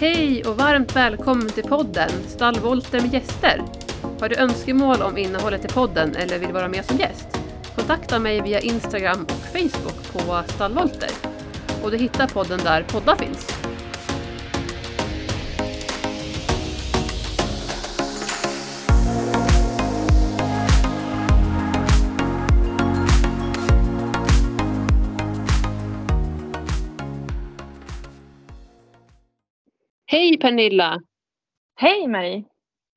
Hej och varmt välkommen till podden Stallvolter med gäster. Har du önskemål om innehållet i podden eller vill vara med som gäst? Kontakta mig via Instagram och Facebook på Stallvolter. Och du hittar podden där poddar finns. Pernilla! Hej Marie!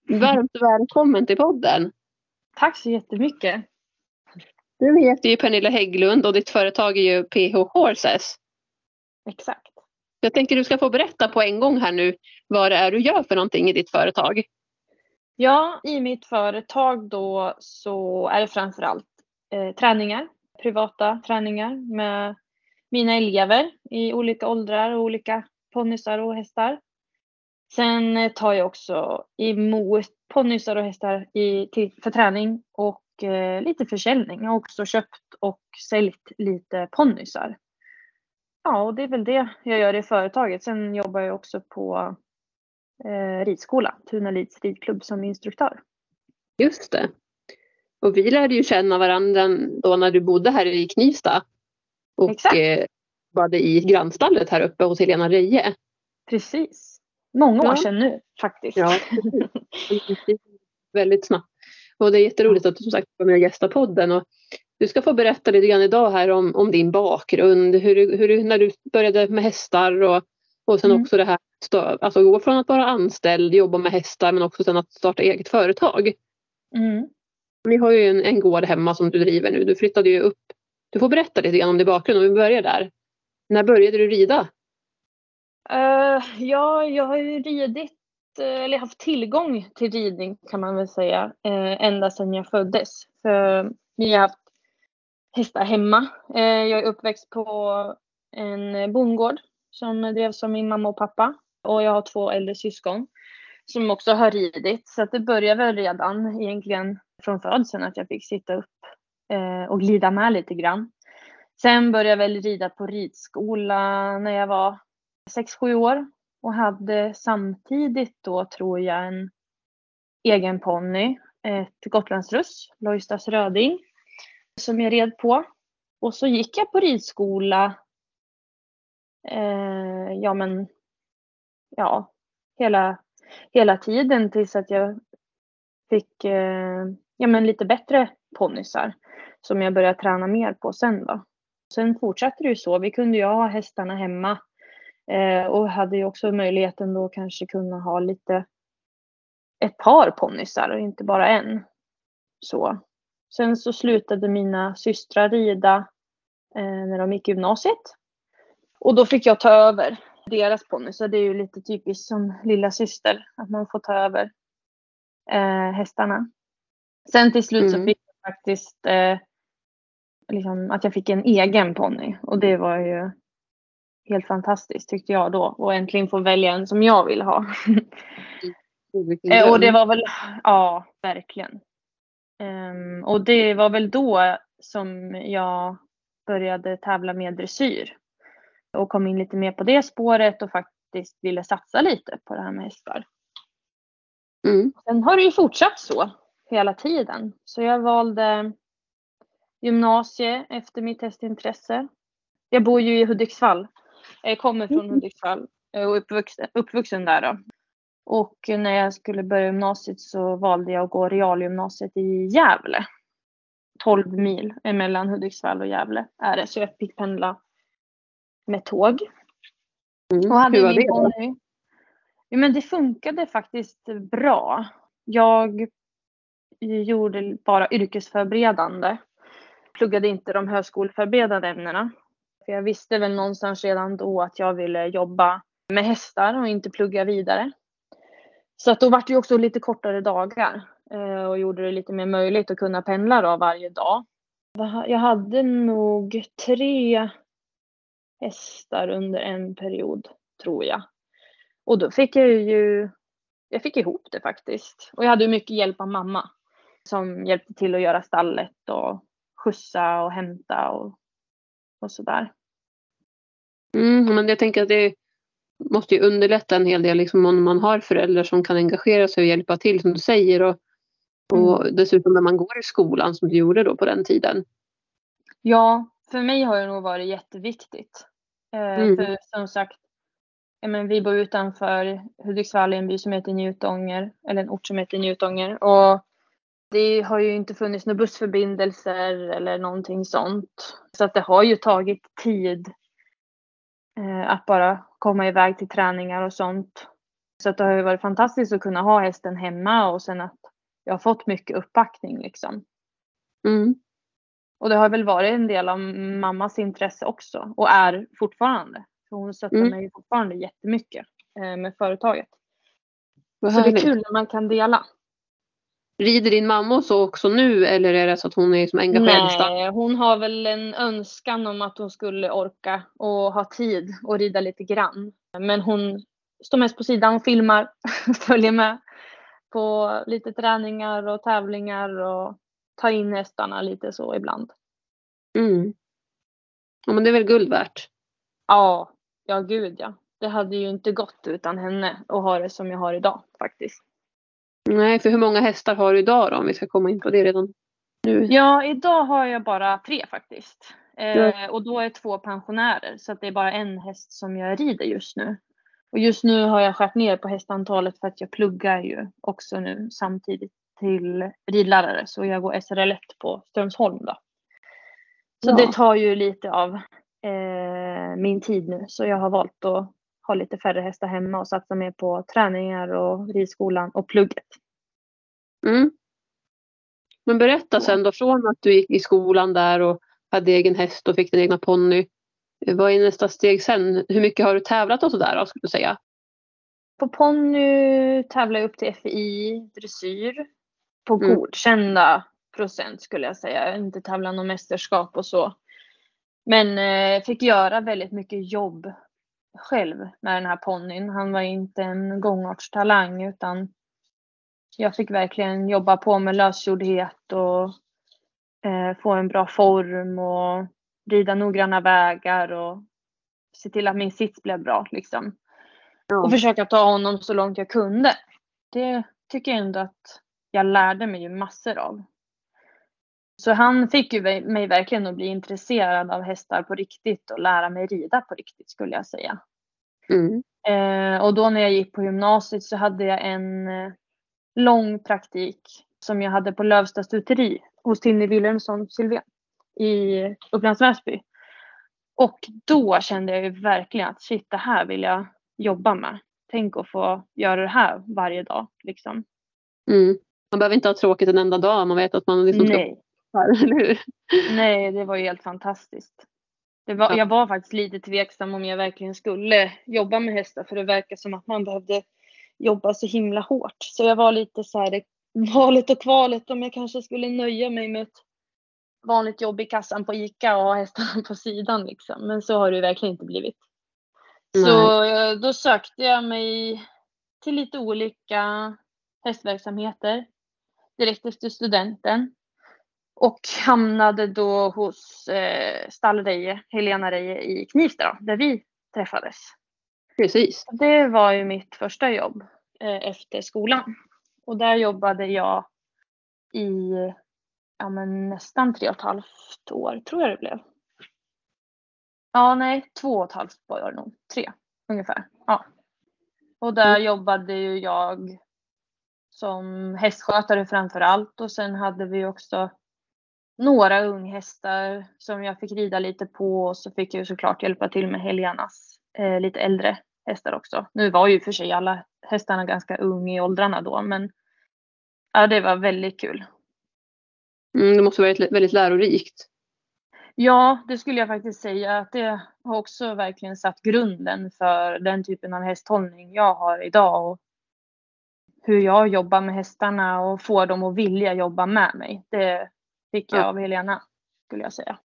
Varmt välkommen till podden. Tack så jättemycket. Du heter ju Pernilla Hägglund och ditt företag är ju PH Horses. Exakt. Jag tänker du ska få berätta på en gång här nu vad det är du gör för någonting i ditt företag. Ja, i mitt företag då så är det framförallt eh, träningar, privata träningar med mina elever i olika åldrar och olika ponnysar och hästar. Sen eh, tar jag också emot ponnysar och hästar i, till, för träning och eh, lite försäljning. Jag har också köpt och säljt lite ponnysar. Ja, och det är väl det jag gör i företaget. Sen jobbar jag också på eh, ridskola, Tuna Lids ridklubb som instruktör. Just det. Och vi lärde ju känna varandra då när du bodde här i Knivsta. Och Exakt. eh, var i grannstallet här uppe hos Helena Reje. Precis. Många år Ja. sedan nu faktiskt. Ja, väldigt snabbt. Och det är jätteroligt att du som sagt var med och gästar podden. Och du ska få berätta lite grann idag här om, om din bakgrund, hur, hur, när du började med hästar och, och sen Mm. också det här, alltså gå från att vara anställd, jobba med hästar men också sen att starta eget företag. Mm. Ni har ju en, en gård hemma som du driver nu. Du flyttade ju upp. Du får berätta lite grann om din bakgrund om vi börjar där. När började du rida? Uh, ja, jag har ju ridit, eh, eller haft tillgång till ridning kan man väl säga, uh, ända sedan jag föddes. För vi har haft hästar hemma. Uh, jag är uppväxt på en bondgård som drevs av min mamma och pappa. Och jag har två äldre syskon som också har ridit. Så att det började väl redan egentligen från födseln att jag fick sitta upp eh, och glida med lite grann. Sen började jag väl rida på ridskola när jag var 6-7 år och hade samtidigt då tror jag en egen ponny, ett gotlandsruss, Lojstas röding, som jag red på. Och så gick jag på ridskola, eh, ja men, ja, hela, hela tiden tills att jag fick, eh, ja men lite bättre ponnysar som jag började träna mer på sen då. Sen fortsatte det ju så. Vi kunde ju ha hästarna hemma Eh, och hade ju också möjligheten då kanske kunna ha lite ett par ponnysar och inte bara en. Så. Sen så slutade mina systrar rida eh, när de gick gymnasiet. Och då fick jag ta över deras ponnysar. Det är ju lite typiskt som lilla syster att man får ta över eh, hästarna. Sen till slut så Mm. fick jag faktiskt eh, liksom att jag fick en egen ponny och det var ju helt fantastiskt tyckte jag då. Och äntligen få välja en som jag vill ha. Eh, och det var väl, ja verkligen. Ehm, och det var väl då som jag började tävla med dressyr. Och kom in lite mer på det spåret och faktiskt ville satsa lite på det här med hästar. Mm. Sen har det ju fortsatt så hela tiden. Så jag valde gymnasie efter mitt hästintresse. Jag bor ju i Hudiksvall. Jag kommer från Hudiksvall och uppvuxen, uppvuxen där då. Och när jag skulle börja gymnasiet så valde jag att gå realgymnasiet i Gävle. 12 mil mellan Hudiksvall och Gävle är det. Så jag fick pendla med tåg. Mm. Och hade Hur var det ponny. Ja, men det funkade faktiskt bra. Jag gjorde bara yrkesförberedande. Pluggade inte de högskoleförberedande ämnena. För jag visste väl någonstans redan då att jag ville jobba med hästar och inte plugga vidare. Så att då var det ju också lite kortare dagar eh, och gjorde det lite mer möjligt att kunna pendla då varje dag. Jag hade nog tre hästar under en period, tror jag. Och då fick jag ju, jag fick ihop det faktiskt. Och jag hade mycket hjälp av mamma som hjälpte till att göra stallet och skjutsa och hämta och, och sådär. Mm, men jag tänker att det, måste ju underlätta en hel del liksom, om man har föräldrar som kan engagera sig och hjälpa till som du säger. Och, och Mm. dessutom när man går i skolan som du gjorde då på den tiden. Ja, för mig har det nog varit jätteviktigt. Eh, Mm. För som sagt, ja, men vi bor utanför Hudiksvall i en by som heter Njutånger, eller en ort som heter Njutånger. Och det har ju inte funnits några bussförbindelser eller någonting sånt. Så att det har ju tagit tid eh, att bara komma iväg till träningar och sånt. Så att det har ju varit fantastiskt att kunna ha hästen hemma och sen att jag har fått mycket uppbackning liksom. Mm. Och det har väl varit en del av mammas intresse också och är fortfarande. För hon stöttar Mm. mig fortfarande jättemycket eh, med företaget. Vad Så det är kul när man kan dela. Rider din mamma så också nu eller är det så att hon är som engagerad? Nej, hon har väl en önskan om att hon skulle orka och ha tid och rida lite grann. Men hon står mest på sidan och filmar, följer med på lite träningar och tävlingar och tar in hästarna lite så ibland. Mm. Ja men det är väl guld värt. Ja, ja gud ja. Det hade ju inte gått utan henne att ha det som jag har idag faktiskt. Nej, för hur många hästar har du idag då om vi ska komma in på det redan nu? Ja, idag har jag bara tre faktiskt. Eh. Och då är två pensionärer så att det är bara en häst som jag rider just nu. Och just nu har jag skärt ner på hästantalet för att jag pluggar ju också nu samtidigt till ridlärare. Så jag går SRL1 på Strömsholm då. Så Ja. det tar ju lite av eh, min tid nu. Så jag har valt att ha lite färre hästar hemma och satsa mer på träningar och ridskolan och plugget. Mm. Men berätta sen då från att du gick i skolan där och hade egen häst och fick din egna ponny. Vad är nästa steg sen? Hur mycket har du tävlat och sådär då, skulle du säga? På ponny tävlar jag upp till FI dressyr. På Mm. godkända procent skulle jag säga. Jag inte tävlat något mästerskap och så. Men eh, fick göra väldigt mycket jobb själv med den här ponnyn. Han var inte en gångartstalang utan jag fick verkligen jobba på med lösgjordhet och eh, få en bra form och rida noggranna vägar och se till att min sits blev bra liksom och försöka ta honom så långt jag kunde. Det tycker jag ändå att jag lärde mig ju massor av. Så han fick ju mig verkligen att bli intresserad av hästar på riktigt och lära mig rida på riktigt skulle jag säga. Mm. Eh, och då när jag gick på gymnasiet så hade jag en eh, lång praktik som jag hade på Lövsta stuteri hos Tinny Wilhelmsson Sylvén i Upplands Väsby. Och då kände jag ju verkligen att shit, det här vill jag jobba med. Tänk att få göra det här varje dag liksom. Mm. Man behöver inte ha tråkigt en enda dag. Man vet att man liksom ska här, eller hur? nej, det var ju helt fantastiskt. Var, Ja. jag var faktiskt lite tveksam om jag verkligen skulle jobba med hästar för det verkar som att man behövde jobba så himla hårt. Så jag var lite så här, valet och kvalet om jag kanske skulle nöja mig med ett vanligt jobb i kassan på ICA och ha hästarna på sidan liksom. Men så har det verkligen inte blivit. Så eh, då sökte jag mig till lite olika hästverksamheter direkt efter studenten. Och hamnade då hos eh, Stallreje, Helena Reje i Knivsta där vi träffades. Precis. Det var ju mitt första jobb eh, efter skolan. Och där jobbade jag i ja, men nästan tre och ett halvt år, tror jag det blev. Ja, nej, två och ett halvt var det nog. Tre ungefär. Ja. Och där jobbade ju jag som hästskötare framför allt och sen hade vi också några unghästar som jag fick rida lite på och så fick jag ju såklart hjälpa till med Helenas eh, lite äldre hästar också. Nu var ju för sig alla hästarna ganska unga i åldrarna då men ja, det var väldigt kul. Mm, det måste varit väldigt lärorikt. Ja, det skulle jag faktiskt säga att det har också verkligen satt grunden för den typen av hästhållning jag har idag och hur jag jobbar med hästarna och får dem att vilja jobba med mig. Det fick jag Ja. av Helena, skulle jag säga.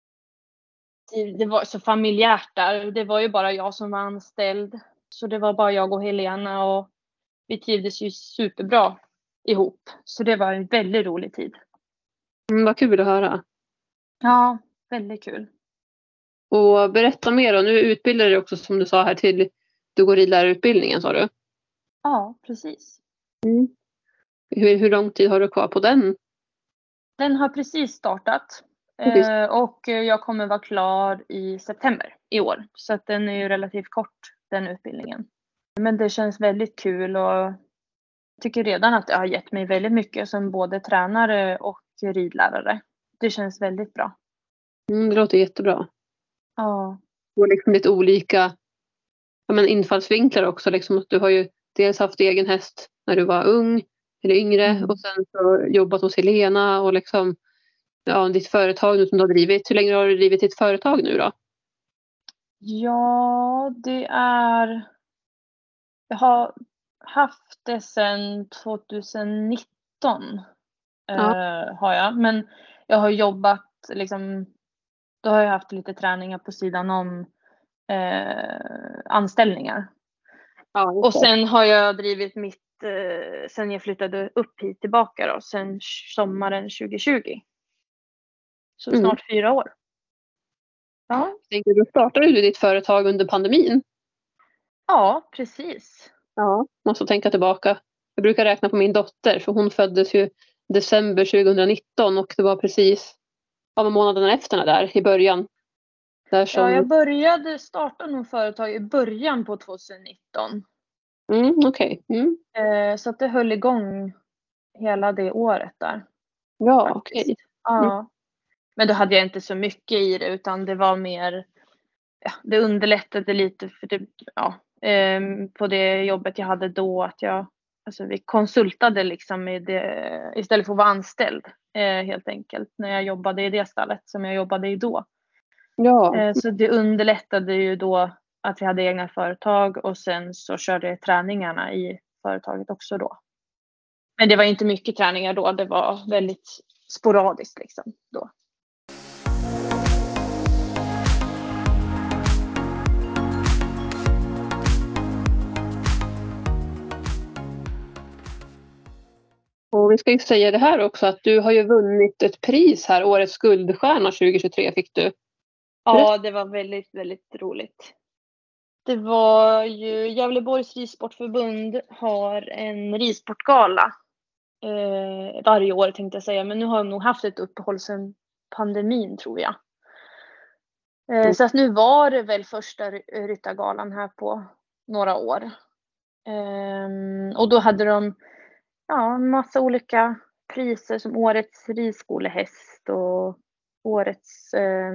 Det- var så familjärt där. Det var ju bara jag som var anställd. Så det var bara jag och Helena och vi trivdes ju superbra ihop. Så det var en väldigt rolig tid. Mm, vad kul att höra. Ja, väldigt kul. Och berätta mer då. Nu utbildar du dig också som du sa här till Du går ridlärarutbildningen sa du? Ja, precis. Mm. Hur, hur lång tid har du kvar på den? Den har precis startat. Eh, och jag kommer vara klar i september i år. Så att den är ju relativt kort den utbildningen. Men det känns väldigt kul och jag tycker redan att det har gett mig väldigt mycket som både tränare och ridlärare. Det känns väldigt bra. Mm, det låter jättebra. Ja. Och liksom lite olika ja, men infallsvinklar också. Liksom, att du har ju dels haft egen häst när du var ung eller yngre Mm. och sen så jobbat hos Helena och liksom ja, ditt företag nu som du har drivit. Hur länge har du drivit ditt företag nu då? Ja, det är... Jag har haft det sedan 2019. Eh, har jag. Men jag har jobbat liksom... Då har jag haft lite träningar på sidan om eh, anställningar. Ja, Och sen har jag drivit mitt, eh, sen jag flyttade upp hit tillbaka då, sen sommaren 2020. Så Mm. snart fyra år. Ja, tänker, då startade du ditt företag under pandemin. ja precis. Ja. Måste tänka tillbaka. Jag brukar räkna på min dotter för hon föddes ju december 2019 och det var precis ja, månaderna efter där i början. Där som, Ja, jag började starta nog företag i början på 2019. Mm, Okej. Mm. Eh, så att det höll igång hela det året där. Ja, okej. Ja. Men då hade jag inte så mycket i det utan det var mer, ja, det underlättade lite för det, ja, ehm, på det jobbet jag hade då att jag, alltså vi konsultade liksom i det, istället för att vara anställd eh, helt enkelt när jag jobbade i det stallet som jag jobbade i då. Ja. Eh, så det underlättade ju då att vi hade egna företag och sen så körde jag träningarna i företaget också då. Men det var inte mycket träningar då, det var väldigt sporadiskt liksom då. Och vi ska ju säga det här också att du har ju vunnit ett pris här, Årets guldstjärna 2023 fick du. Ja, det var väldigt, väldigt roligt. Det var ju Gävleborgs ridsportförbund har en ridsportgala eh, varje år tänkte jag säga, men nu har de nog haft ett uppehåll sedan pandemin tror jag. Eh, Mm. så att nu var det väl första ry- ryttargalan här på några år. Ehm, och då hade de ja, en massa olika priser som årets ridskolehäst och årets eh,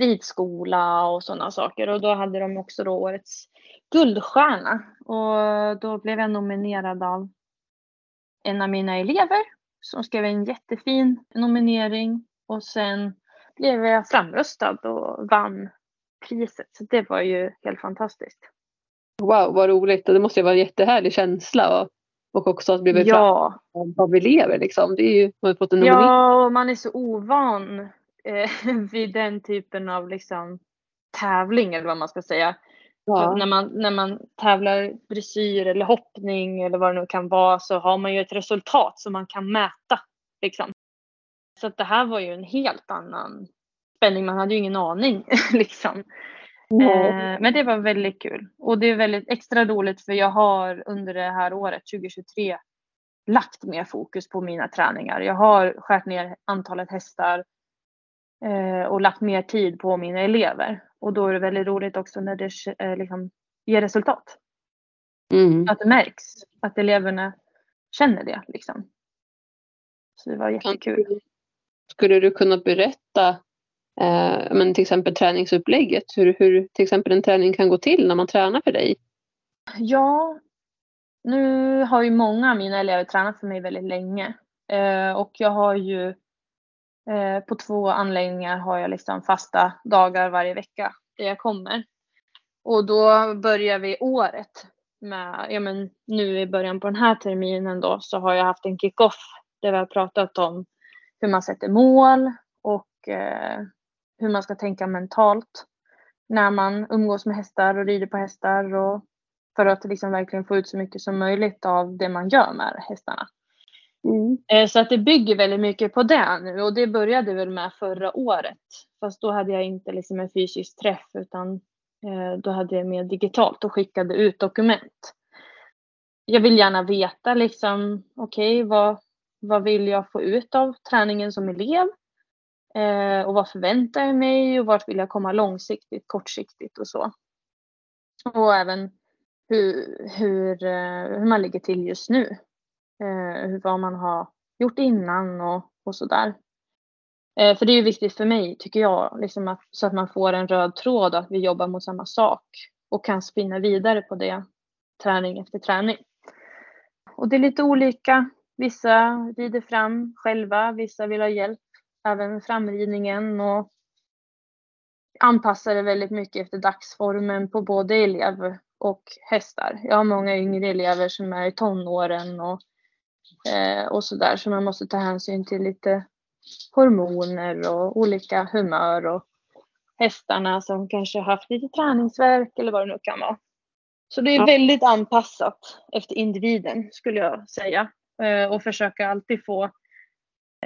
ridskola och sådana saker. Och då hade de också då årets guldstjärna. Och då blev jag nominerad av en av mina elever som skrev en jättefin nominering. Och sen blev jag framröstad och vann priset. Så det var ju helt fantastiskt. Wow, vad roligt. Och det måste ju vara en jättehärlig känsla. Och, och också att bli Ja, av elever. Liksom. Det är ju, man har fått en nominering. ja och man är så ovan eh, vid den typen av liksom tävling eller vad man ska säga. Ja. När, man, när man tävlar dressyr eller hoppning eller vad det nu kan vara så har man ju ett resultat som man kan mäta. Liksom. Så att det här var ju en helt annan spänning. Man hade ju ingen aning. liksom. Eh, men det var väldigt kul. Och det är väldigt extra roligt för jag har under det här året 2023 lagt mer fokus på mina träningar. Jag har skärt ner antalet hästar och lagt mer tid på mina elever. Och då är det väldigt roligt också när det eh, liksom ger resultat. Mm. Att det märks. Att eleverna känner det liksom. Så det var Kan jättekul. du- Skulle du kunna berätta eh, men till exempel träningsupplägget? Hur, hur till exempel en träning kan gå till när man tränar för dig? Ja, nu har ju många av mina elever tränat för mig väldigt länge. Eh, och jag har ju eh, Eh, på två anläggningar har jag liksom fasta dagar varje vecka där jag kommer. Och då börjar vi året med, ja men nu i början på den här terminen då så har jag haft en kick-off där vi har pratat om hur man sätter mål och eh, hur man ska tänka mentalt när man umgås med hästar och rider på hästar och för att liksom verkligen få ut så mycket som möjligt av det man gör med hästarna. Mm. Eh, så att det bygger väldigt mycket på det nu och det började väl med förra året. Fast då hade jag inte liksom en fysisk träff utan eh, då hade jag mer digitalt och skickade ut dokument. Jag vill gärna veta liksom, okej, okay, vad, vad vill jag få ut av träningen som elev? Eh, och vad förväntar jag mig och vart vill jag komma långsiktigt, kortsiktigt och så. Och även hur, hur, eh, hur man ligger till just nu. Eh, vad man har gjort innan och, och sådär. Eh, för det är ju viktigt för mig, tycker jag, liksom att, så att man får en röd tråd och att vi jobbar mot samma sak och kan spinna vidare på det träning efter träning. Och det är lite olika. Vissa rider fram själva, vissa vill ha hjälp, även framridningen och anpassar det väldigt mycket efter dagsformen på både elev och hästar. Jag har många yngre elever som är i tonåren och, eh, och sådär så man måste ta hänsyn till lite hormoner och olika humör och hästarna som kanske haft lite träningsverk eller vad det nu kan vara. Så det är ja. väldigt anpassat efter individen skulle jag säga eh, och försöka alltid få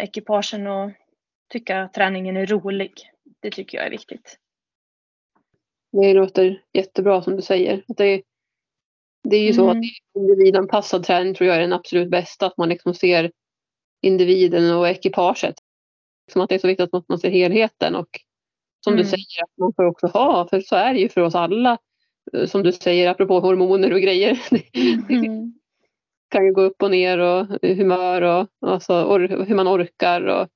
ekipagen att tycka att träningen är rolig. Det tycker jag är viktigt. Det låter jättebra som du säger. Att det, det är ju mm. så att mm. individanpassad träning tror jag är den absolut bästa. Att man liksom ser individen och ekipaget. Som att det är så viktigt att man ser helheten och som mm. du säger att man får också ha, för så är det ju för oss alla. Som du säger apropå hormoner och grejer. Mm. kan ju gå upp och ner och humör och alltså, or, hur man orkar. Och,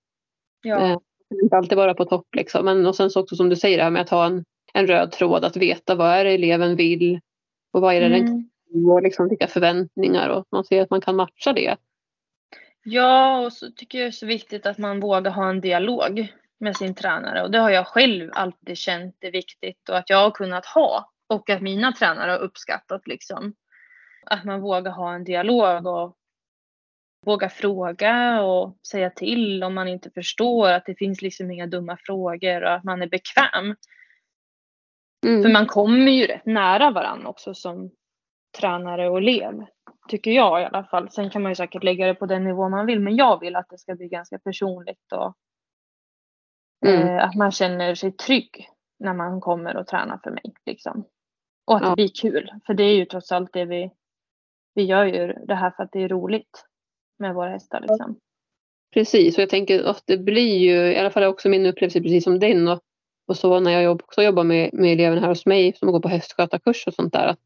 ja. eh, inte alltid vara på topp liksom. Men och sen så också som du säger det här med att ha en en röd tråd att veta vad är det eleven vill och vad är det mm. den och liksom vilka förväntningar och man ser att man kan matcha det. Ja, och så tycker jag det är så viktigt att man vågar ha en dialog med sin tränare och det har jag själv alltid känt är viktigt och att jag har kunnat ha och att mina tränare har uppskattat liksom. Att man vågar ha en dialog och våga fråga och säga till om man inte förstår att det finns liksom inga dumma frågor och att man är bekväm. Mm. För man kommer ju rätt nära varandra också som tränare och elev. Tycker jag i alla fall. Sen kan man ju säkert lägga det på den nivå man vill. Men jag vill att det ska bli ganska personligt och mm. eh, att man känner sig trygg när man kommer och tränar för mig. Liksom. Och att ja. det blir kul. För det är ju trots allt det vi, vi gör ju det här för att det är roligt med våra hästar. Liksom. Precis, och jag tänker att det blir ju, i alla fall också min upplevelse precis som din, och och så när jag också jobbar med, med eleverna här hos mig som går på hästskötarkurs och sånt där. Att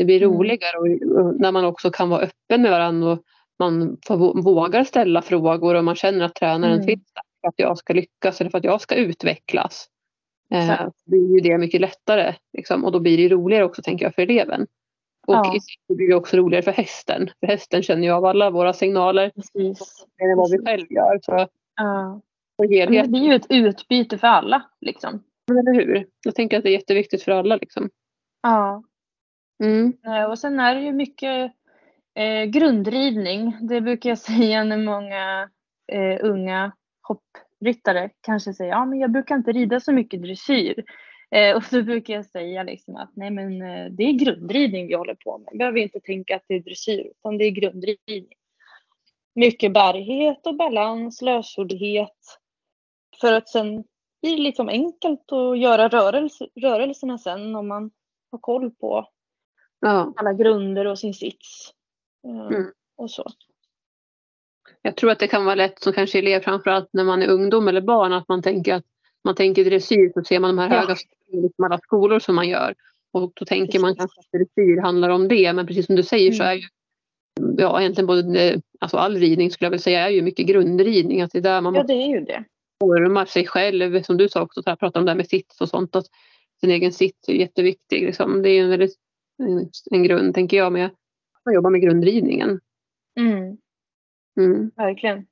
det blir mm. roligare och, när man också kan vara öppen med varandra och man får, vågar ställa frågor och man känner att tränaren mm. finns där för att jag ska lyckas eller för att jag ska utvecklas. Eh, blir ju det mycket lättare liksom, och då blir det roligare också tänker jag för eleven. Och ja. det blir det också roligare för hästen. För hästen känner ju av alla våra signaler. Precis. Än vad vi själv gör. Så ja. Det blir ju ett utbyte för alla. Liksom. Eller hur? Jag tänker att det är jätteviktigt för alla. Liksom. Ja. Mm. Eh, och sen är det ju mycket eh, grundridning. Det brukar jag säga när många eh, unga hoppryttare kanske säger ja men jag brukar inte rida så mycket dressyr. Eh, och så brukar jag säga liksom att nej men eh, det är grundridning vi håller på med. Vi behöver inte tänka att det är dressyr utan det är grundridning. Mycket bärighet och balans, lösordighet. för att sen blir det liksom enkelt att göra rörelse, rörelserna sen om man har koll på ja. alla grunder och sin sits. Eh, mm. Och så. Jag tror att det kan vara lätt som kanske elev framförallt när man är ungdom eller barn att man tänker att man tänker dressyr så ser man de här ja. höga liksom alla skolor som man gör. Och då tänker precis. man kanske att dressyr handlar om det men precis som du säger mm. så är ju ja, egentligen både, alltså all ridning skulle jag vilja säga är ju mycket grundridning. Att det är där man ja, det är ju det formar sig själv, som du sa också, att prata om det här med sits och sånt. Att sin egen sits är jätteviktig. Liksom. Det är en, väldigt, en grund, tänker jag, med att jobba med grundridningen. Mm. Mm. Verkligen.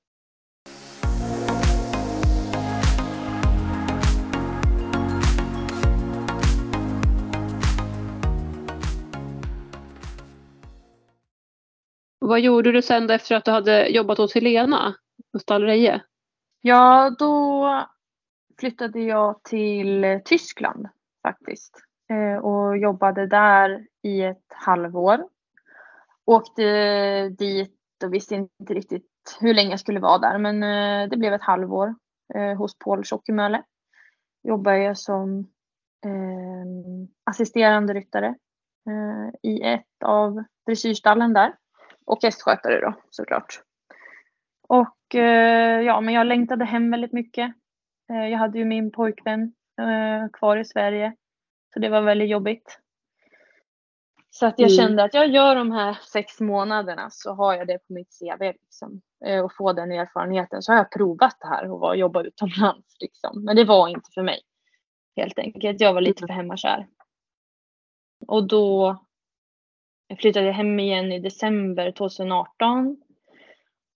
Vad gjorde du sen efter att du hade jobbat hos Helena på Stallreje? Ja, då flyttade jag till Tyskland faktiskt Eh, och jobbade där i ett halvår. Åkte dit och visste inte riktigt hur länge jag skulle vara där men eh, det blev ett halvår eh, hos Paul Schockemöhle. Jobbade jag som assisterande ryttare i ett av dressyrstallen där. Och hästskötare då såklart. Och ja, men jag längtade hem väldigt mycket. Jag hade ju min pojkvän kvar i Sverige. Så det var väldigt jobbigt. Så att jag mm. kände att jag gör de här sex månaderna så har jag det på mitt CV liksom. Eh, och få den erfarenheten. Så har jag provat det här och jobba utomlands liksom. Men det var inte för mig. Helt enkelt. Jag var lite för hemmakär. Och då flyttade jag hem igen i december 2018.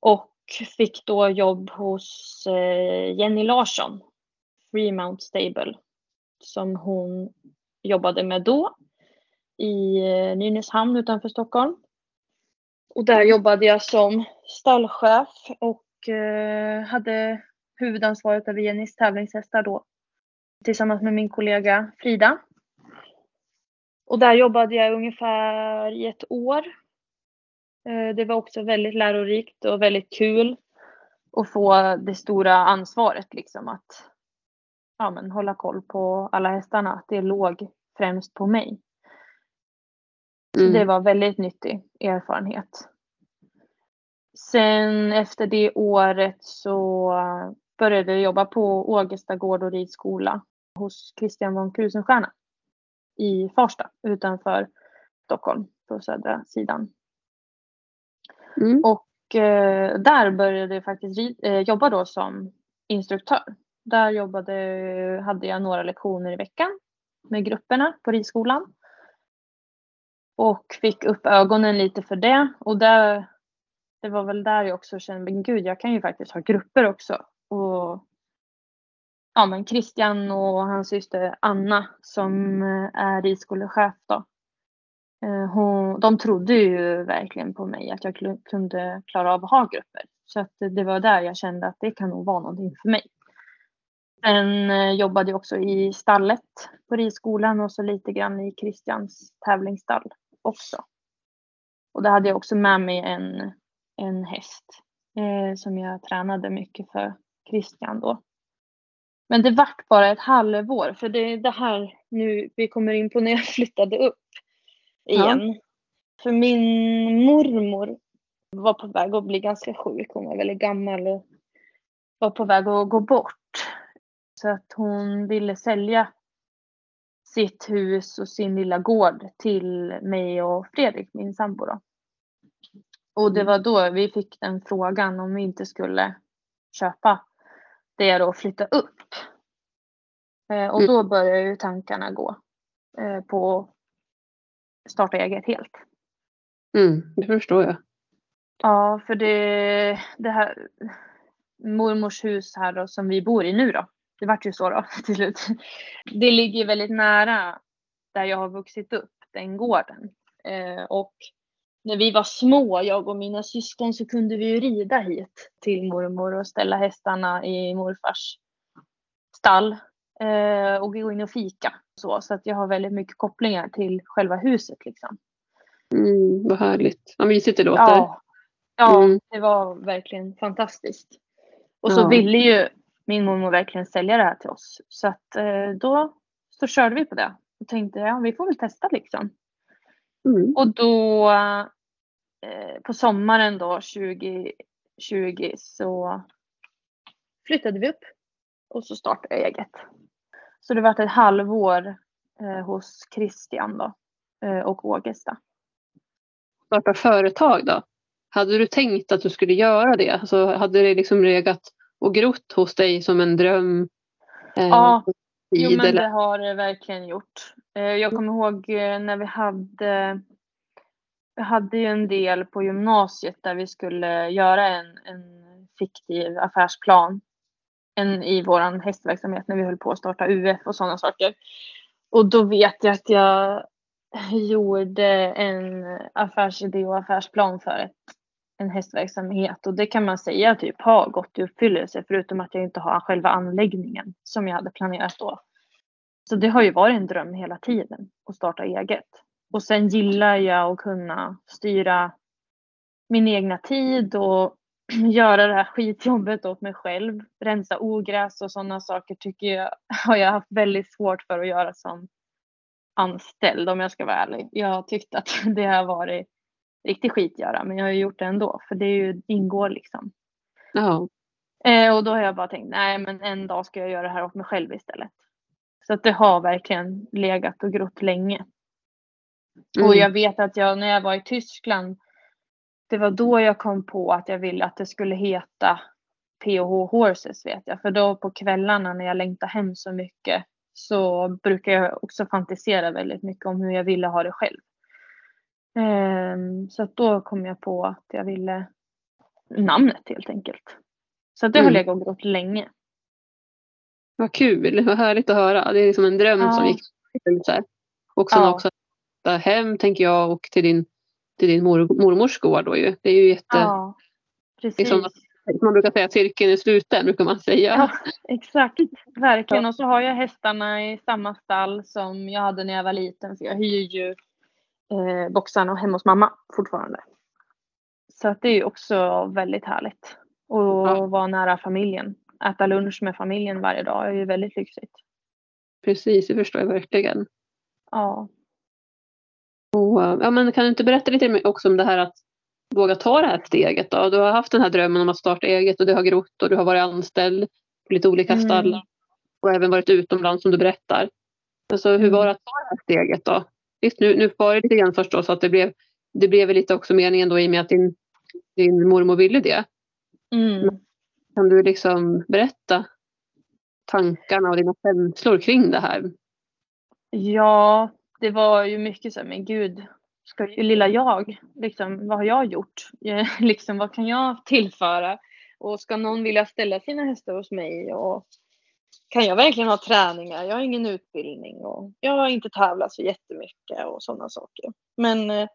Och fick då jobb hos eh, Jenny Larsson, Fremount Stable, som hon jobbade med då i eh, Nynäshamn utanför Stockholm. Och där jobbade jag som stallchef och eh, hade huvudansvaret över Jennys tävlingshästar då tillsammans med min kollega Frida. Och där jobbade jag ungefär i ett år. Eh, det var också väldigt lärorikt och väldigt kul att få det stora ansvaret liksom att ja, men hålla koll på alla hästarna. Att det låg främst på mig. Mm. Det var väldigt nyttig erfarenhet. Sen efter det året så började jag jobba på Ågesta gård och ridskola hos Christian von Krusenstjerna i Farsta utanför Stockholm på södra sidan. Mm. Och eh, där började jag faktiskt eh, jobba då som instruktör. Där jobbade, hade jag några lektioner i veckan med grupperna på ridskolan. Och fick upp ögonen lite för det. Och där, det var väl där jag också kände, men gud jag kan ju faktiskt ha grupper också. Och ja, men Christian och hans syster Anna som eh, är ridskolechef då. Eh, hon, de trodde ju verkligen på mig att jag kunde klara av att ha grupper. Så att det var där jag kände att det kan nog vara någonting för mig. Sen eh, jobbade jag också i stallet på ridskolan och så lite grann i Christians tävlingsstall också. Och då hade jag också med mig en, en häst eh, som jag tränade mycket för Christian då. Men det vart bara ett halvår för det är det här nu vi kommer in på när jag flyttade upp igen. Ja. För min mormor var på väg att bli ganska sjuk. Hon var väldigt gammal och var på väg att gå bort. Så att hon ville sälja sitt hus och sin lilla gård till mig och Fredrik, min sambo. Då. Och det mm. var då vi fick den frågan om vi inte skulle köpa det och flytta upp. Eh, och då mm. började ju tankarna gå eh, på att starta eget helt. Mm, det förstår jag. Ja, för det, det här mormors hus här då, som vi bor i nu då, det vart ju så då till slut. Det ligger väldigt nära där jag har vuxit upp, den gården. Eh, och när vi var små, jag och mina syskon, så kunde vi ju rida hit till mormor och ställa hästarna i morfars stall eh, och gå in och fika. Så, så att jag har väldigt mycket kopplingar till själva huset liksom. Mm, vad härligt. Vad mysigt det låter. Ja, ja mm. det var verkligen fantastiskt. Och så ja. ville ju min mormor verkligen sälja det här till oss. Så att eh, då så körde vi på det och tänkte ja, vi får väl testa liksom. Mm. Och då eh, på sommaren då 2020 så flyttade vi upp och så startade jag eget. Så det var ett halvår eh, hos Christian då eh, och Ågesta. Starta företag då? Hade du tänkt att du skulle göra det? Alltså, hade det liksom legat och grott hos dig som en dröm? Eh, ja, jo, men eller? det har det verkligen gjort. Eh, jag kommer ihåg eh, när vi hade vi hade ju en del på gymnasiet där vi skulle göra en, en fiktiv affärsplan en, i vår hästverksamhet när vi höll på att starta UF och sådana saker. Och då vet jag att jag gjorde en affärsidé och affärsplan för ett en hästverksamhet och det kan man säga typ har gått i uppfyllelse förutom att jag inte har själva anläggningen som jag hade planerat då. Så det har ju varit en dröm hela tiden att starta eget. Och sen gillar jag att kunna styra min egna tid och göra det här skitjobbet åt mig själv. Rensa ogräs och sådana saker tycker jag har jag haft väldigt svårt för att göra som anställd om jag ska vara ärlig. Jag har tyckt att det har varit riktigt skit göra men jag har ju gjort det ändå för det är ju, ingår liksom. Ja. Eh, och då har jag bara tänkt nej men en dag ska jag göra det här åt mig själv istället. Så att det har verkligen legat och grott länge. Mm. Och jag vet att jag när jag var i Tyskland det var då jag kom på att jag ville att det skulle heta PH Horses vet jag. För då på kvällarna när jag längtar hem så mycket så brukar jag också fantisera väldigt mycket om hur jag ville ha det själv. Um, så att då kom jag på att jag ville namnet helt enkelt. Så att det har Mm. legat och grott länge. Vad kul, vad härligt att höra. Det är liksom en dröm Ja. som gick så här. Och som Ja. också där hem tänker jag och till din, till din mor, mormors gård då ju. Det är ju jätte, Ja, precis. liksom man brukar säga cirkeln är sluten brukar man säga. Ja, exakt. Verkligen. Och så har jag hästarna i samma stall som jag hade när jag var liten. För jag hyr ju eh, boxarna hemma hos mamma fortfarande. Så att det är ju också väldigt härligt. Och Ja. vara nära familjen. Äta lunch med familjen varje dag är ju väldigt lyxigt. Precis, det förstår jag verkligen. Ja. Och, ja, men kan du inte berätta lite också om det här att våga ta det här steget då? Du har haft den här drömmen om att starta eget och du har grott och du har varit anställd på lite olika Mm. stallar och även varit utomlands som du berättar. Alltså, hur Mm. var det att ta det här steget då? Visst, nu, nu var det lite grann förstås att det blev, det blev lite också meningen då i och med att din, din mormor ville det. Mm. Kan du liksom berätta tankarna och dina känslor kring det här? Ja, det var ju mycket så här, men gud, ska lilla jag, liksom, vad har jag gjort? Liksom, vad kan jag tillföra? Och ska någon vilja ställa sina hästar hos mig? Och kan jag verkligen ha träningar? Jag har ingen utbildning och jag har inte tävlat så jättemycket och sådana saker. Men eh,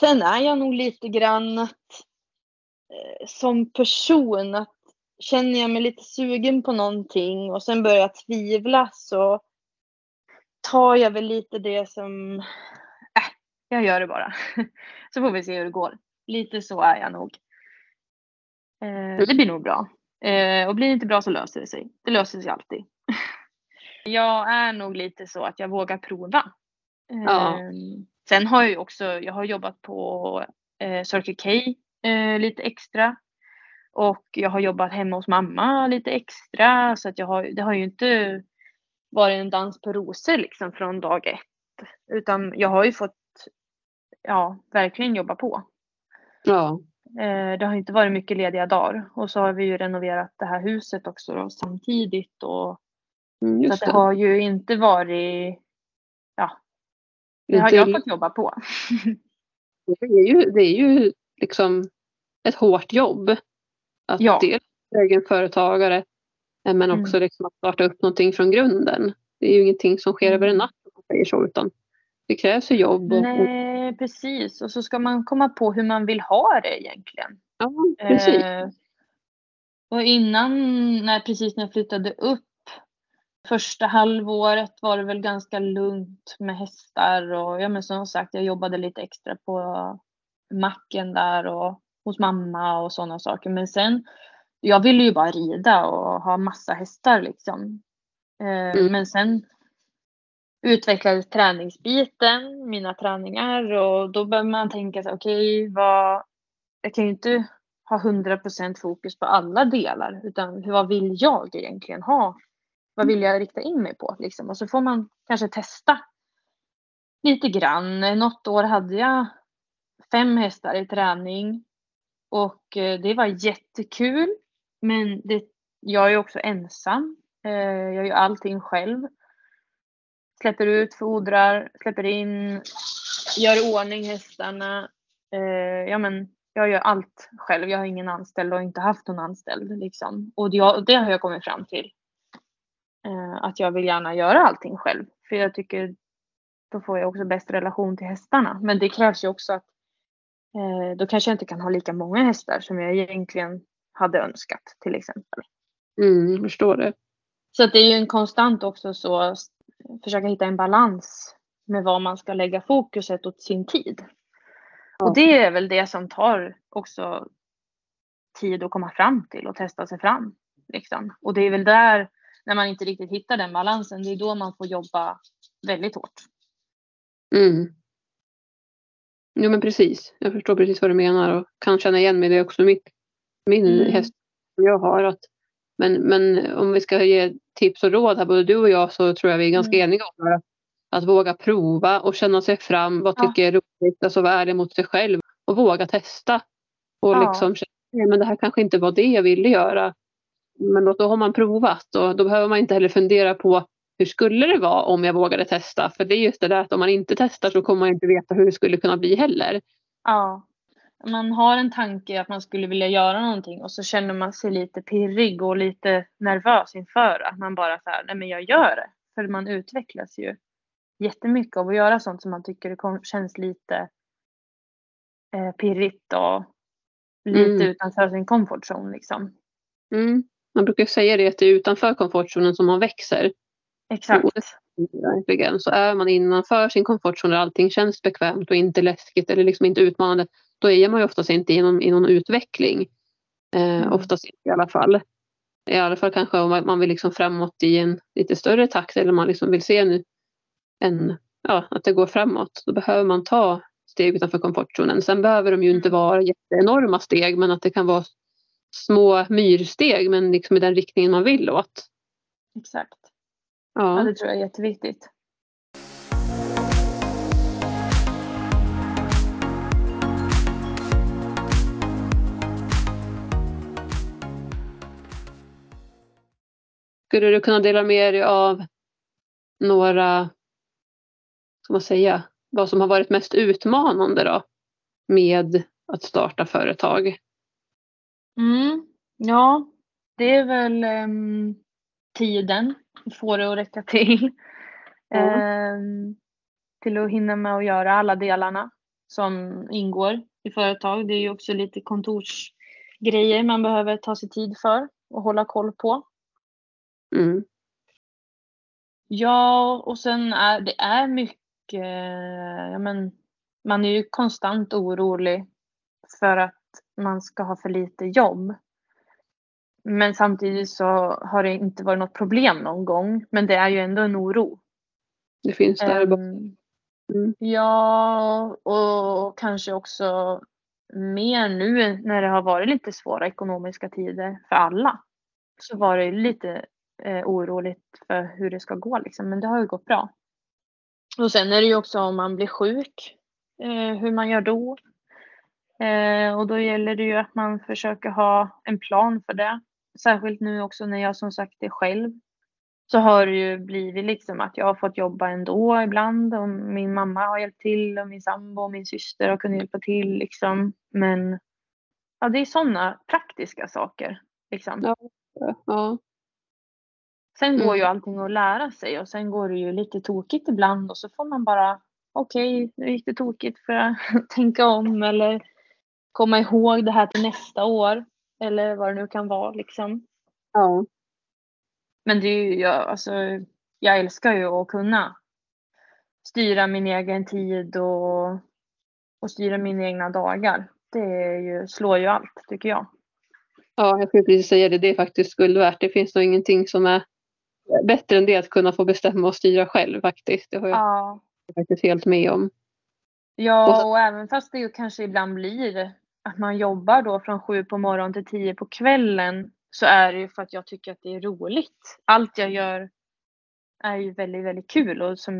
sen är jag nog lite grann att eh, som person att känner jag mig lite sugen på någonting och sen börjar jag tvivla så tar jag väl lite det som, äh, jag gör det bara. Så får vi se hur det går. Lite så är jag nog. Eh, det blir nog bra. Eh, och blir det inte bra så löser det sig. Det löser sig alltid. jag är nog lite så att jag vågar prova. Ja. Eh, sen har jag ju också, jag har jobbat på eh, Circle K eh, lite extra. Och jag har jobbat hemma hos mamma lite extra. Så att jag har, det har ju inte varit en dans på rosor liksom från dag ett. Utan jag har ju fått, ja, verkligen jobba på. Ja, det har inte varit mycket lediga dagar. Och så har vi ju renoverat det här huset också då, samtidigt. Och, mm, så det det. har ju inte varit, ja, det har Inte- jag fått jobba på. Det är ju, det är ju liksom ett hårt jobb. Att Ja. dels egen företagare eh, men Mm. också liksom att starta upp någonting från grunden. Det är ju ingenting som sker över en Mm. natt om man säger så, utan det krävs ju jobb. Och, och, Nej, precis. Och så ska man komma på hur man vill ha det egentligen. ja, precis. Eh, och innan, när, precis när jag flyttade upp, första halvåret var det väl ganska lugnt med hästar och ja men som sagt jag jobbade lite extra på macken där och hos mamma och sådana saker. Men sen, jag ville ju bara rida och ha massa hästar liksom. Eh, Mm. Men sen utvecklade träningsbiten, mina träningar och då började man tänka sig okej, okej vad, jag kan ju inte ha 100% fokus på alla delar utan vad vill jag egentligen ha? Vad vill jag rikta in mig på liksom? Och så får man kanske testa lite grann. Något år hade jag fem hästar i träning och eh, det var jättekul. Men det, jag är också ensam. Eh, jag gör allting själv. Släpper ut, fodrar, släpper in, gör i ordning hästarna. Eh, Ja, men jag gör allt själv. Jag har ingen anställd och inte haft någon anställd. Liksom. Och det, det har jag kommit fram till. Eh, Att jag vill gärna göra allting själv. För jag tycker då får jag också bäst relation till hästarna. Men det krävs ju också att eh, då kanske jag inte kan ha lika många hästar som jag egentligen hade önskat till exempel. Mm, jag förstår det. Så att det är ju en konstant också så försöka hitta en balans med vad man ska lägga fokuset åt sin tid. Och det är väl det som tar också tid att komma fram till och testa sig fram. Liksom. Och det är väl där, när man inte riktigt hittar den balansen, det är då man får jobba väldigt hårt. Mm. Jo men precis. Jag förstår precis vad du menar och kan känna igen mig. Det är också mitt, min Mm. häst jag har. Att, men, men om vi ska ge tips och råd här, både du och jag, så tror jag vi är ganska Mm. eniga om att, att våga prova och känna sig fram. Vad Ja. tycker är roligt? Alltså vara ärlig mot sig själv och våga testa. Och Ja. liksom känna, "Nej, men det här kanske inte var det jag ville göra. Men då, då har man provat och då behöver man inte heller fundera på hur skulle det vara om jag vågade testa? För det är just det där att om man inte testar så kommer man inte veta hur det skulle kunna bli heller. Ja. Man har en tanke att man skulle vilja göra någonting och så känner man sig lite pirrig och lite nervös inför att man bara så här, nej men jag gör det. För man utvecklas ju jättemycket av att göra sånt som man tycker känns lite eh, pirrigt och lite Mm. utanför sin comfort zone liksom. Mm. Man brukar säga det att det är utanför komfortzonen som man växer. Exakt. Verkligen. Så är man innanför sin komfortzon där allting känns bekvämt och inte läskigt eller liksom inte utmanande, då är man ju oftast inte i någon, i någon utveckling. Eh, Mm. Oftast inte i alla fall. I alla fall kanske om man man vill liksom framåt i en lite större takt eller man liksom vill se en, en, ja, att det går framåt. Då behöver man ta steg utanför komfortzonen. Sen behöver de ju inte Mm. vara jätteenorma steg men att det kan vara små myrsteg men liksom i den riktningen man vill åt. Exakt. Ja, Ja. det tror jag är jätteviktigt. Skulle du kunna dela med dig av några, ska man säga, vad som har varit mest utmanande då med att starta företag? Mm. Ja, det är väl ehm, tiden. Få det att räcka till. Ja. Ehm, till att hinna med att göra alla delarna som ingår i företag. Det är ju också lite kontorsgrejer man behöver ta sig tid för och hålla koll på. Mm. Ja, och sen är det är mycket, ja men man är ju konstant orolig för att man ska ha för lite jobb. Men samtidigt så har det inte varit något problem någon gång. Men det är ju ändå en oro. Det finns där. Mm. Ja, och kanske också mer nu när det har varit lite svåra ekonomiska tider för alla. Så var det lite eh, oroligt för hur det ska gå liksom. Men det har ju gått bra. Och sen är det ju också om man blir sjuk, eh, hur man gör då. Eh, och då gäller det ju att man försöker ha en plan för det. Särskilt nu också när jag som sagt är själv. Så har det ju blivit liksom att jag har fått jobba ändå ibland och min mamma har hjälpt till och min sambo och min syster har kunnat hjälpa till liksom. Men ja, det är sådana praktiska saker liksom. Ja. Ja. Sen går Mm. ju allting att lära sig och sen går det ju lite tokigt ibland och så får man bara okej, nu gick det tokigt för att tänka om eller komma ihåg det här till nästa år eller vad det nu kan vara liksom. ja. Men det är ju, jag, alltså, jag älskar ju att kunna styra min egen tid och, och styra mina egna dagar. Det ju, slår ju allt tycker jag. Ja, jag skulle precis säga det. Det är faktiskt guld värt. Det finns nog ingenting som är bättre än det att kunna få bestämma och styra själv faktiskt. Det har jag Ja. faktiskt helt med om. Och Ja, så- och även fast det ju kanske ibland blir att man jobbar då från sju på morgonen till tio på kvällen så är det ju för att jag tycker att det är roligt. Allt jag gör är ju väldigt, väldigt kul och som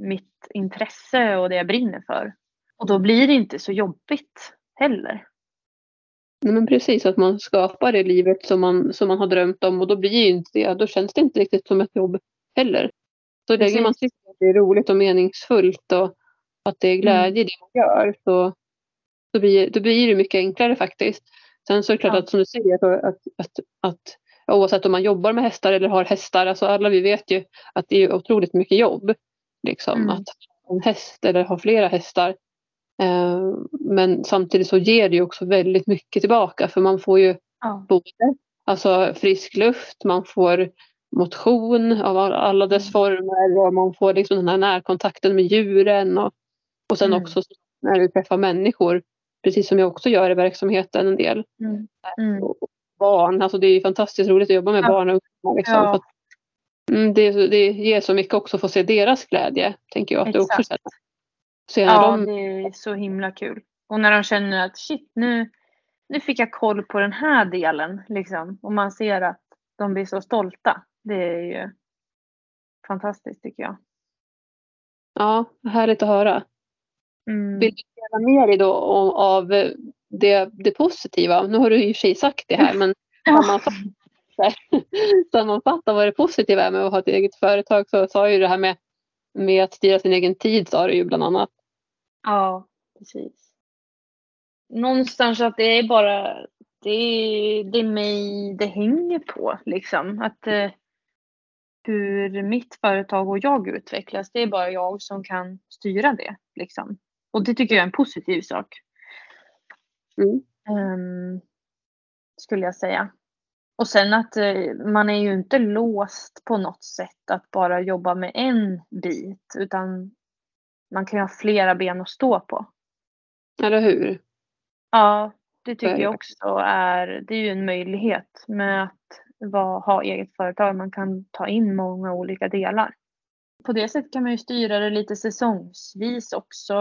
mitt intresse och det jag brinner för. Och då blir det inte så jobbigt heller. Nej, men precis, att man skapar det livet som man, som man har drömt om och då blir ju inte det, då känns det inte riktigt som ett jobb heller. Så länge man tycker att det är roligt och meningsfullt och att det är glädje i det man gör så, så blir, då blir det mycket enklare faktiskt. Sen så är det klart Ja. att som du säger att, att, att, att oavsett om man jobbar med hästar eller har hästar, alltså alla vi vet ju att det är otroligt mycket jobb. Liksom, Mm. Att ha en häst eller ha flera hästar. Eh, men samtidigt så ger det ju också väldigt mycket tillbaka för man får ju Ja. både alltså frisk luft, man får motion av all- alla dess Mm. former och man får liksom den här närkontakten med djuren och, och sen Mm. också när vi träffar människor precis som jag också gör i verksamheten en del. Mm. Mm. Och barn, alltså det är fantastiskt roligt att jobba med Ja. barn och ungdomar. Liksom, Ja. att, mm, det, det ger så mycket också att få se deras glädje, tänker jag. Att det också Exakt. känner. När Ja, de, det är så himla kul. Och när de känner att shit, nu, nu fick jag koll på den här delen. Liksom. Och man ser att de blir så stolta. Det är ju fantastiskt tycker jag. ja, härligt att höra. Mm. Vill du dela med dig då av det, det positiva? Nu har du i och för sig sagt det här, men sammanfatta, sammanfatta vad det positiva är med att ha ett eget företag så sa ju det här med, med att styra sin egen tid sa du ju bland annat. Ja, precis. Någonstans att det är bara det är, det är mig det hänger på liksom. Att eh, hur mitt företag och jag utvecklas, det är bara jag som kan styra det liksom. Och det tycker jag är en positiv sak. Mm. Ehm, skulle jag säga. Och sen att eh, man är ju inte låst på något sätt att bara jobba med en bit utan man kan ju ha flera ben att stå på. Eller hur? Ja, det tycker jag också är, det är ju en möjlighet med att vara, ha eget företag. Man kan ta in många olika delar. På det sättet kan man ju styra det lite säsongsvis också.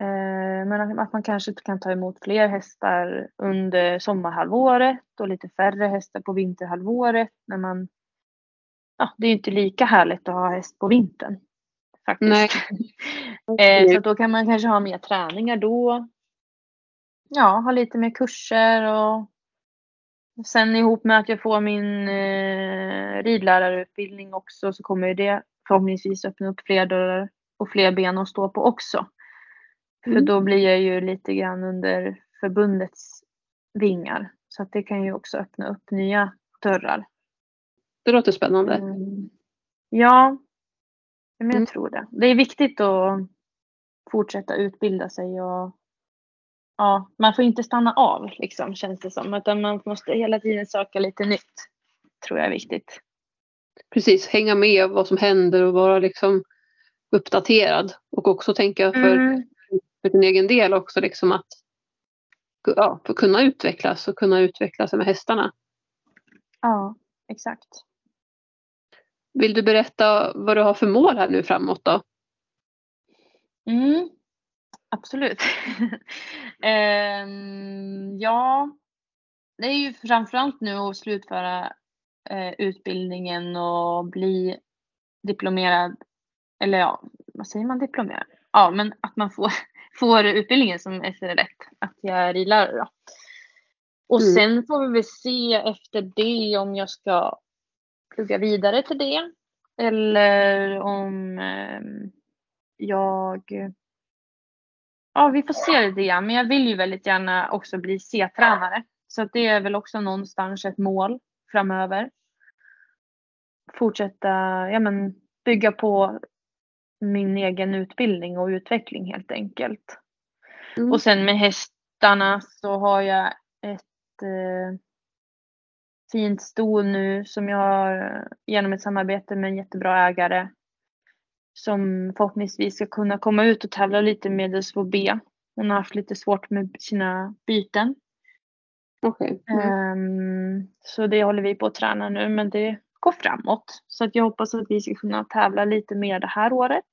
Eh, men att- man kanske kan ta emot fler hästar under sommarhalvåret och lite färre hästar på vinterhalvåret. När man, ja, det är ju inte lika härligt att ha häst på vintern. Faktiskt. Nej. Eh, så att då kan man kanske ha mer träningar då. Ja, ha lite mer kurser och sen ihop med att jag får min eh, ridlärarutbildning också så kommer ju det förhoppningsvis öppna upp fler dörrar och fler ben att stå på också. För Mm. då blir jag ju lite grann under förbundets vingar. Så att det kan ju också öppna upp nya dörrar. Det låter spännande. Mm. Ja, men jag Mm. tror det. Det är viktigt att fortsätta utbilda sig och ja, man får inte stanna av liksom känns det som. Utan man måste hela tiden söka lite nytt. Tror jag är viktigt. Precis, hänga med vad som händer och vara liksom uppdaterad. Och också tänka för, Mm. För din egen del också liksom att ja, för kunna utvecklas och kunna utveckla sig med hästarna. Ja, exakt. Vill du berätta vad du har för mål här nu framåt då? Mm, absolut. Ehm, ja, det är ju framförallt nu att slutföra eh, utbildningen och bli diplomerad. Eller ja, vad säger man diplomerad? Ja, men att man får, får utbildningen som SRL1, att jag är ridlärare då. Och Mm. sen får vi väl se efter det om jag ska plugga vidare till det. Eller om ehm, jag... Ja, vi får se lite grann. Men jag vill ju väldigt gärna också bli C-tränare. Så det är väl också någonstans ett mål framöver. Fortsätta ja, men, bygga på min egen utbildning och utveckling helt enkelt. Mm. Och sen med hästarna så har jag ett eh, fint sto nu som jag har eh, genom ett samarbete med en jättebra ägare. Som förhoppningsvis ska kunna komma ut och tävla lite med SVB. B. Hon har haft lite svårt med sina byten. Okej. Mm. Ehm, så det håller vi på att träna nu men det går framåt. Så att jag hoppas att vi ska kunna tävla lite mer det här året.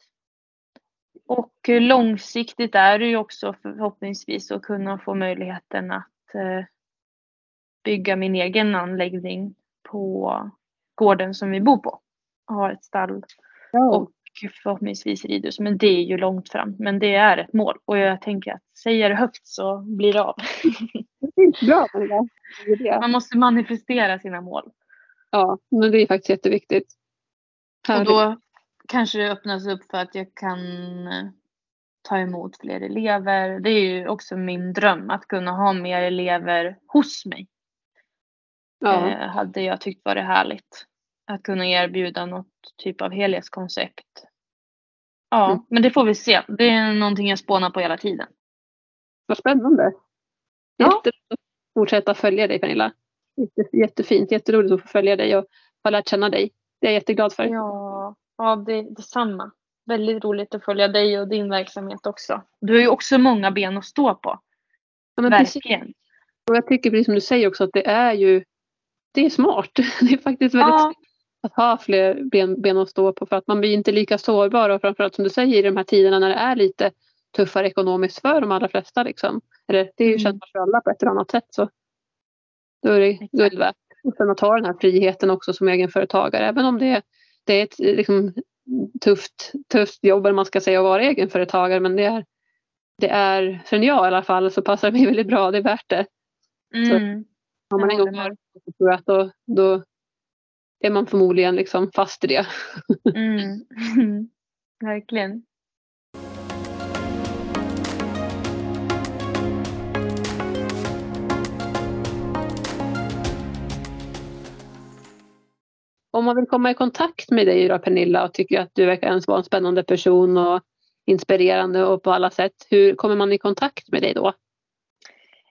Och eh, långsiktigt är det ju också förhoppningsvis att kunna få möjligheten att eh, bygga min egen anläggning på gården som vi bor på. Ha ett stall och förhoppningsvis ridhus. Men det är ju långt fram. Men det är ett mål och jag tänker att säger det högt så blir det av. Bra. Man måste manifestera sina mål. Ja, men det är faktiskt jätteviktigt. Och Härligt. då kanske det öppnas upp för att jag kan eh, ta emot fler elever. Det är ju också min dröm att kunna ha mer elever hos mig. ja. Eh, hade jag tyckt varit härligt. Att kunna erbjuda något typ av helhetskoncept. Ja, Mm. men det får vi se. Det är någonting jag spånar på hela tiden. Vad spännande. Ja. Jätteroligt att fortsätta följa dig Pernilla. Jätte, jättefint, jätteroligt att få följa dig och ha lärt känna dig. Det är jag jätteglad för. Ja, ja det, detsamma. väldigt roligt att följa dig och din verksamhet också. Du har ju också många ben att stå på. Ja, precis. Verkligen. Och jag tycker precis som du säger också att det är ju det är smart. Det är faktiskt väldigt Ja. att ha fler ben, ben att stå på för att man blir inte lika sårbar och framförallt som du säger i de här tiderna när det är lite tuffare ekonomiskt för de allra flesta. Liksom. Eller det är ju Mm. kännbart för alla på ett eller annat sätt. Så då är det, då är det värt att ta den här friheten också som egenföretagare. Även om det, är- det är ett liksom, tufft, tufft jobb eller man ska säga att vara egenföretagare. Men det är, det är, för jag i alla fall, så passar det mig väldigt bra. Det är värt det. Mm. Har man en gång varit så tror jag att då, då är man förmodligen liksom fast i det. Mm. Verkligen. Om man vill komma i kontakt med dig då Pernilla och tycker att du verkar vara en spännande person och inspirerande och på alla sätt. Hur kommer man i kontakt med dig då?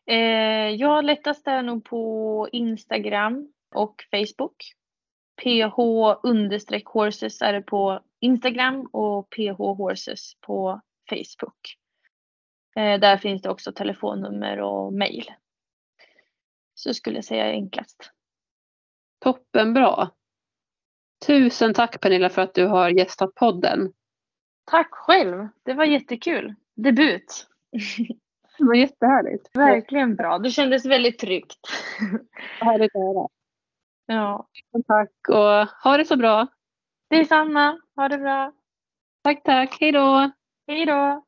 Eh, ja, lättast är nog på Instagram och Facebook. PH understreck horses är det på Instagram och PH horses på Facebook. Eh, där finns det också telefonnummer och mail. Så skulle jag säga enklast. Toppen bra. Tusen tack Pernilla för att du har gästat podden. Tack själv. Det var jättekul. Debut. Det var jättehärligt. Verkligen bra. Det kändes väldigt tryggt. Härligt att höra. ja. Tack och ha det så bra. Detsamma. Ha det bra. Tack tack. Hej då. Hej då.